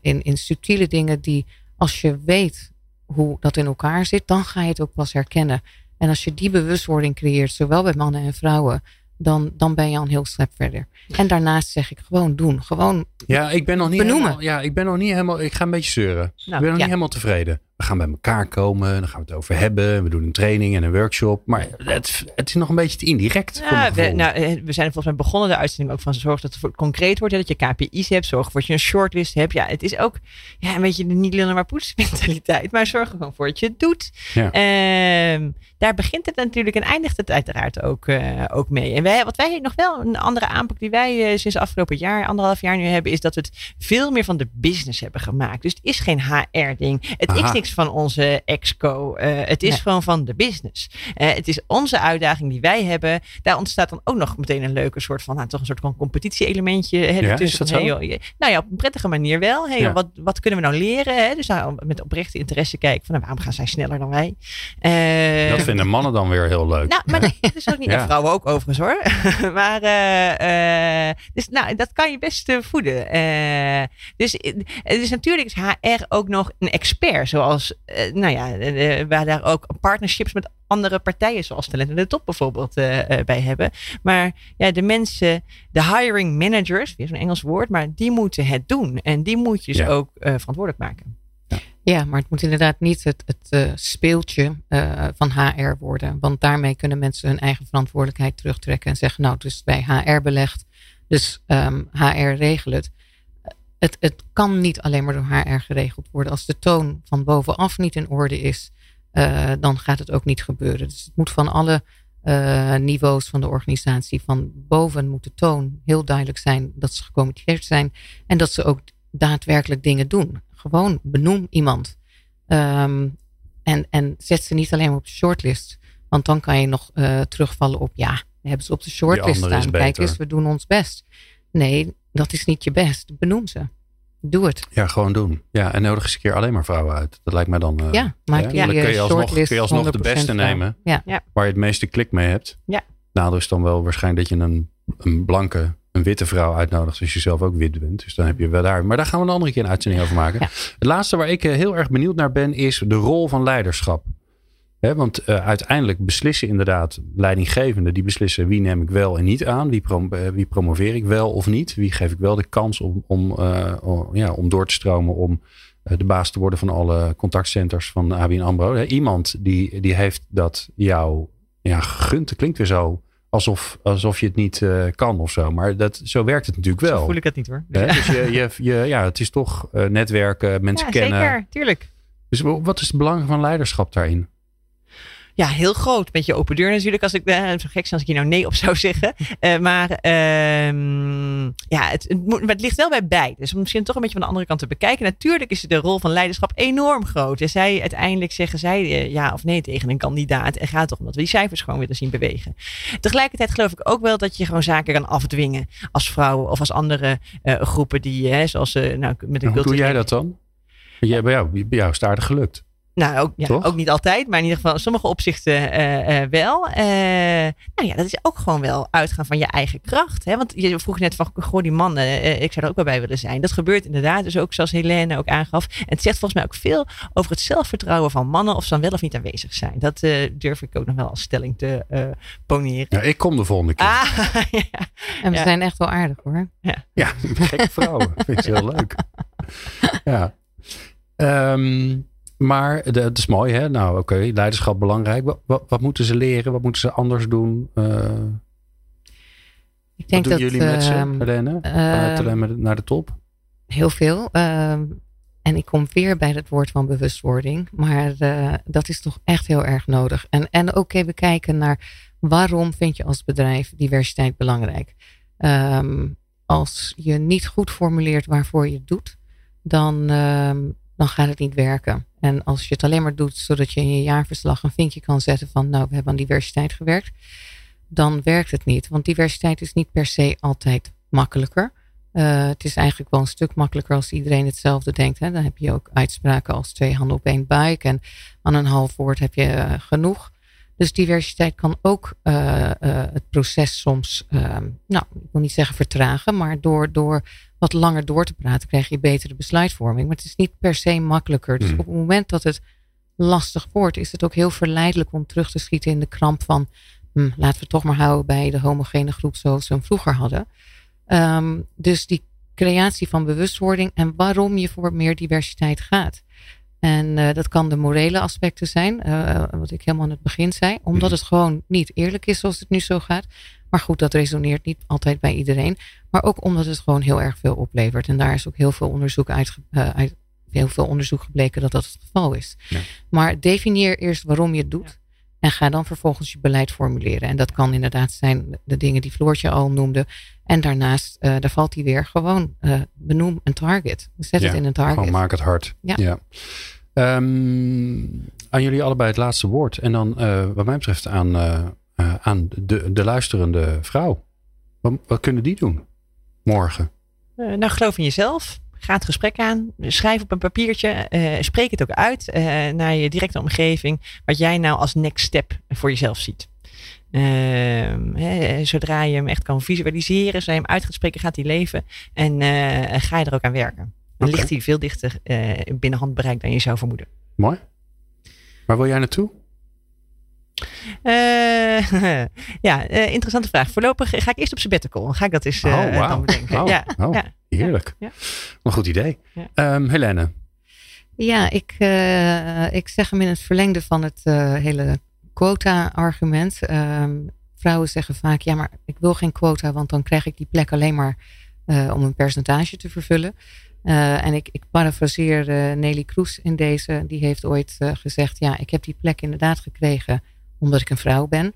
in, in subtiele dingen die als je weet hoe dat in elkaar zit, dan ga je het ook pas herkennen. En als je die bewustwording creëert, zowel bij mannen en vrouwen, dan, dan ben je al een heel stap verder. En daarnaast zeg ik gewoon doen. Gewoon ja, ik ben nog niet benoemen. Helemaal, ja, ik ben nog niet helemaal. Ik ga een beetje zeuren. ik ben nog niet helemaal tevreden. We gaan bij elkaar komen. Dan gaan we het over hebben. We doen een training en een workshop. Maar het, het is nog een beetje te indirect. Ja, we, nou, eh, we zijn volgens mij begonnen de uitzending ook van zorg dat het concreet wordt. Hè, dat je KPI's hebt. Zorg voor dat je een shortlist hebt. Ja, het is ook ja, een beetje de niet lullen maar poetsen mentaliteit. Maar zorg er gewoon voor dat je het doet. Ja. Ehm, daar begint het natuurlijk en eindigt het uiteraard ook, uh, ook mee. En wij, wat wij nog wel, een andere aanpak die wij uh, sinds afgelopen jaar, anderhalf jaar nu hebben, is dat we het veel meer van de business hebben gemaakt. Dus het is geen HR-ding. Het Aha. is niks van onze exco. Uh, het is nee. gewoon van de business. het is onze uitdaging die wij hebben. Daar ontstaat dan ook nog meteen een leuke soort van, nou, toch een soort van competitie-elementje. Ja, is dat zo? Hey, joh, nou ja, op een prettige manier wel. Hey, ja. wat, wat kunnen we nou leren? Hè? Dus nou, met oprechte interesse kijken van, nou, waarom gaan zij sneller dan wij? dat vinden mannen dan weer heel leuk. Nou, maar dat is ook niet. <laughs> Ja. vrouwen ook overigens hoor. <laughs> maar dus nou, dat kan je best voeden. dus, dus natuurlijk is HR ook nog een expert. Zoals, nou ja, waar daar ook partnerships met andere partijen zoals Talent in de Top bijvoorbeeld bij hebben. Maar ja, de mensen, de hiring managers, weer zo'n Engels woord, maar die moeten het doen. En die moet je dus ja. ook verantwoordelijk maken. Ja, maar het moet inderdaad niet het, het uh, speeltje uh, van HR worden. Want daarmee kunnen mensen hun eigen verantwoordelijkheid terugtrekken en zeggen, nou, het is bij HR belegd, dus um, HR regelt het. Het. Het kan niet alleen maar door HR geregeld worden. Als de toon van bovenaf niet in orde is, uh, dan gaat het ook niet gebeuren. Dus het moet van alle niveaus van de organisatie, van boven moet de toon heel duidelijk zijn dat ze gecommitteerd zijn en dat ze ook daadwerkelijk dingen doen. Gewoon benoem iemand. Um, en, en zet ze niet alleen maar op de shortlist. Want dan kan je nog uh, terugvallen op, ja, we hebben ze op de shortlist staan. Kijk eens, we doen ons best. Nee, dat is niet je best. Benoem ze. Doe het. Ja, gewoon doen. Ja, en nodig eens een keer alleen maar vrouwen uit. Dat lijkt mij dan. Uh, ja, maak ja, je, dan kun je alsnog, kun je alsnog de beste nemen. Ja. Waar je het meeste klik mee hebt. Ja. Nadeel is dan wel waarschijnlijk dat je een, een blanke een witte vrouw uitnodigt als je zelf ook wit bent. Dus dan heb je wel daar. Maar daar gaan we een andere keer een uitzending over maken. Ja. Het laatste waar ik heel erg benieuwd naar ben is de rol van leiderschap. He, want uh, uiteindelijk beslissen inderdaad leidinggevenden die beslissen wie neem ik wel en niet aan. Wie, prom uh, wie promoveer ik wel of niet. Wie geef ik wel de kans om, om, uh, om ja, om door te stromen om de baas te worden van alle contactcenters van ABN AMRO. He, iemand die, die heeft dat jou ja, gegund. Dat klinkt weer zo alsof, alsof je het niet uh, kan of zo. Maar dat, zo werkt het natuurlijk wel. Zo voel ik het niet hoor. Dus je, je, je, ja, het is toch uh, netwerken, mensen ja, kennen. Zeker, tuurlijk. Dus wat is het belang van leiderschap daarin? Ja, heel groot. Beetje open deur natuurlijk. Als ik uh, zo gek als ik hier nou nee op zou <laughs> zeggen. Uh, maar uh, ja, het, het, moet, het, ligt wel bij beide. Dus misschien toch een beetje van de andere kant te bekijken. Natuurlijk is de rol van leiderschap enorm groot. En zij uiteindelijk zeggen zij uh, ja of nee tegen een kandidaat. En gaat toch omdat we die cijfers gewoon willen zien bewegen. Tegelijkertijd geloof ik ook wel dat je gewoon zaken kan afdwingen. Als vrouw of als andere uh, groepen die, zoals nou, met een Hoe doe jij dat dan? Jij, bij, jou, bij jou is het aardig gelukt. Nou, ook, ja, ook niet altijd, maar in ieder geval in sommige opzichten uh, uh, wel. Uh, nou ja, dat is ook gewoon wel uitgaan van je eigen kracht. Hè? Want je vroeg net van, goh, die mannen, ik zou er ook wel bij willen zijn. Dat gebeurt inderdaad, dus ook zoals Helene ook aangaf. En het zegt volgens mij ook veel over het zelfvertrouwen van mannen of ze dan wel of niet aanwezig zijn. Dat durf ik ook nog wel als stelling te poneren. Ja, ik kom de volgende keer. Ah, <laughs> ja. En we ja. zijn echt wel aardig hoor. Ja, ja gekke vrouwen. Vind ik heel leuk. <laughs> Ja. Um, maar dat is mooi, hè? Nou, oké, okay, leiderschap belangrijk. Wat, wat, wat, moeten ze leren? Wat moeten ze anders doen? Uh, ik denk wat doen dat, jullie met ze, Helene? Vanuit uh, naar de top? Heel veel. Ehm, en ik kom weer bij het woord van bewustwording. Maar eh, dat is toch echt heel erg nodig. En, en ook even kijken naar waarom vind je als bedrijf diversiteit belangrijk? Um, als je niet goed formuleert waarvoor je het doet, dan, um, dan gaat het niet werken. En als je het alleen maar doet zodat je in je jaarverslag een vinkje kan zetten van nou, we hebben aan diversiteit gewerkt. dan werkt het niet. Want diversiteit is niet per se altijd makkelijker. Uh, het is eigenlijk wel een stuk makkelijker als iedereen hetzelfde denkt. Hè? Dan heb je ook uitspraken als twee handen op één buik. En aan een half woord heb je uh, genoeg. Dus diversiteit kan ook uh, het proces soms, ehm, nou, ik wil niet zeggen vertragen, maar door, door wat langer door te praten krijg je betere besluitvorming. Maar het is niet per se makkelijker. Dus mm. op het moment dat het lastig wordt, is het ook heel verleidelijk om terug te schieten in de kramp van, hm, laten we toch maar houden bij de homogene groep zoals we hem vroeger hadden. Um, dus die creatie van bewustwording en waarom je voor meer diversiteit gaat. En uh, dat kan de morele aspecten zijn, uh, wat ik helemaal aan het begin zei. Omdat mhm. het gewoon niet eerlijk is zoals het nu zo gaat. Maar goed, dat resoneert niet altijd bij iedereen. Maar ook omdat het gewoon heel erg veel oplevert. En daar is ook heel veel onderzoek, uit, uh, uit heel veel onderzoek gebleken dat dat het geval is. Ja. Maar definieer eerst waarom je het doet. En ga dan vervolgens je beleid formuleren. En dat kan inderdaad zijn de dingen die Floortje al noemde. En daarnaast, uh, daar valt hij weer gewoon uh, benoem een target. Zet het in een target. Gewoon maak het hard. Ja. ja. Um, aan jullie allebei het laatste woord. En dan uh, wat mij betreft aan, aan de, de luisterende vrouw. Wat, wat kunnen die doen morgen? nou, geloof in jezelf. Ga het gesprek aan. Schrijf op een papiertje. Spreek het ook uit naar je directe omgeving. Wat jij nou als next step voor jezelf ziet. Uh, zodra je hem echt kan visualiseren, zodra je hem uit gaat spreken, gaat hij leven. En ga je er ook aan werken. Dan okay. ligt hij veel dichter binnen handbereik dan je zou vermoeden. Mooi. Waar wil jij naartoe? Uh, <laughs> ja, uh, interessante vraag. Voorlopig ga ik eerst op sabbatical. Dan ga ik dat eens uh, oh, wow. dan bedenken. Oh, ja, oh, ja, heerlijk. Ja. Een goed idee. Ja. Um, Helene? Ja, ik, ik zeg hem in het verlengde van het hele quota-argument. Um, vrouwen zeggen vaak, ja, maar ik wil geen quota, want dan krijg ik die plek alleen maar om een percentage te vervullen. Uh, en ik, ik parafraseer uh, Nelly Kroes in deze. Die heeft ooit uh, gezegd: Ja, ik heb die plek inderdaad gekregen omdat ik een vrouw ben.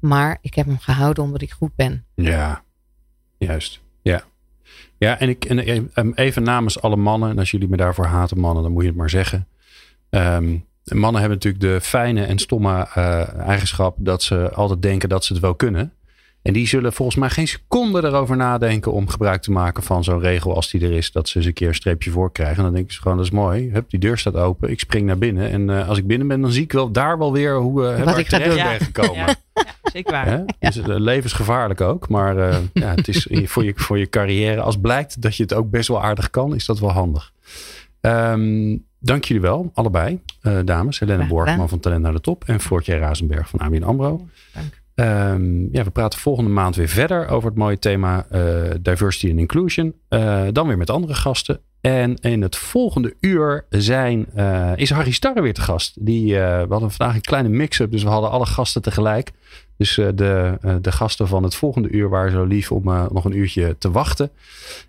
Maar ik heb hem gehouden omdat ik goed ben. Ja, juist. Ja. Ja, en, ik, en even namens alle mannen. En als jullie me daarvoor haten, mannen, dan moet je het maar zeggen. Um, mannen hebben natuurlijk de fijne en stomme eigenschap dat ze altijd denken dat ze het wel kunnen. En die zullen volgens mij geen seconde erover nadenken om gebruik te maken van zo'n regel als die er is. Dat ze eens een keer een streepje voor krijgen. En dan denken ze gewoon, dat is mooi. Hup, die deur staat open. Ik spring naar binnen. En uh, als ik binnen ben, dan zie ik wel daar wel weer hoe uh, Wat ik terecht ben gekomen. Ja. Ja, zeker waar. Ja? Dus uh, levensgevaarlijk ook. Maar <laughs> ja, het is voor je, voor je carrière. Als blijkt dat je het ook best wel aardig kan, is dat wel handig. Um, dank jullie wel, allebei, dames. Helene Borgman van Talent naar de Top. En Floortje Razenberg van ABN AMRO. Um, ja, we praten volgende maand weer verder over het mooie thema uh, diversity and inclusion. Uh, dan weer met andere gasten. En in het volgende uur zijn, uh, is Harry Starre weer te gast. Die, we hadden vandaag een kleine mix-up, dus we hadden alle gasten tegelijk. Dus de, de gasten van het volgende uur waren zo lief om nog een uurtje te wachten.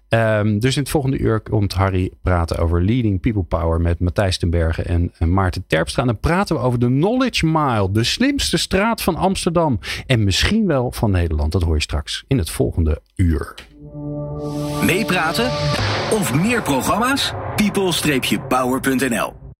Um, dus in het volgende uur komt Harry praten over Leading People Power met Matthijs ten Bergen en, en Maarten Terpstra. En dan praten we over de Knowledge Mile, de slimste straat van Amsterdam. En misschien wel van Nederland. Dat hoor je straks in het volgende uur. Meepraten of meer programma's? people-power.nl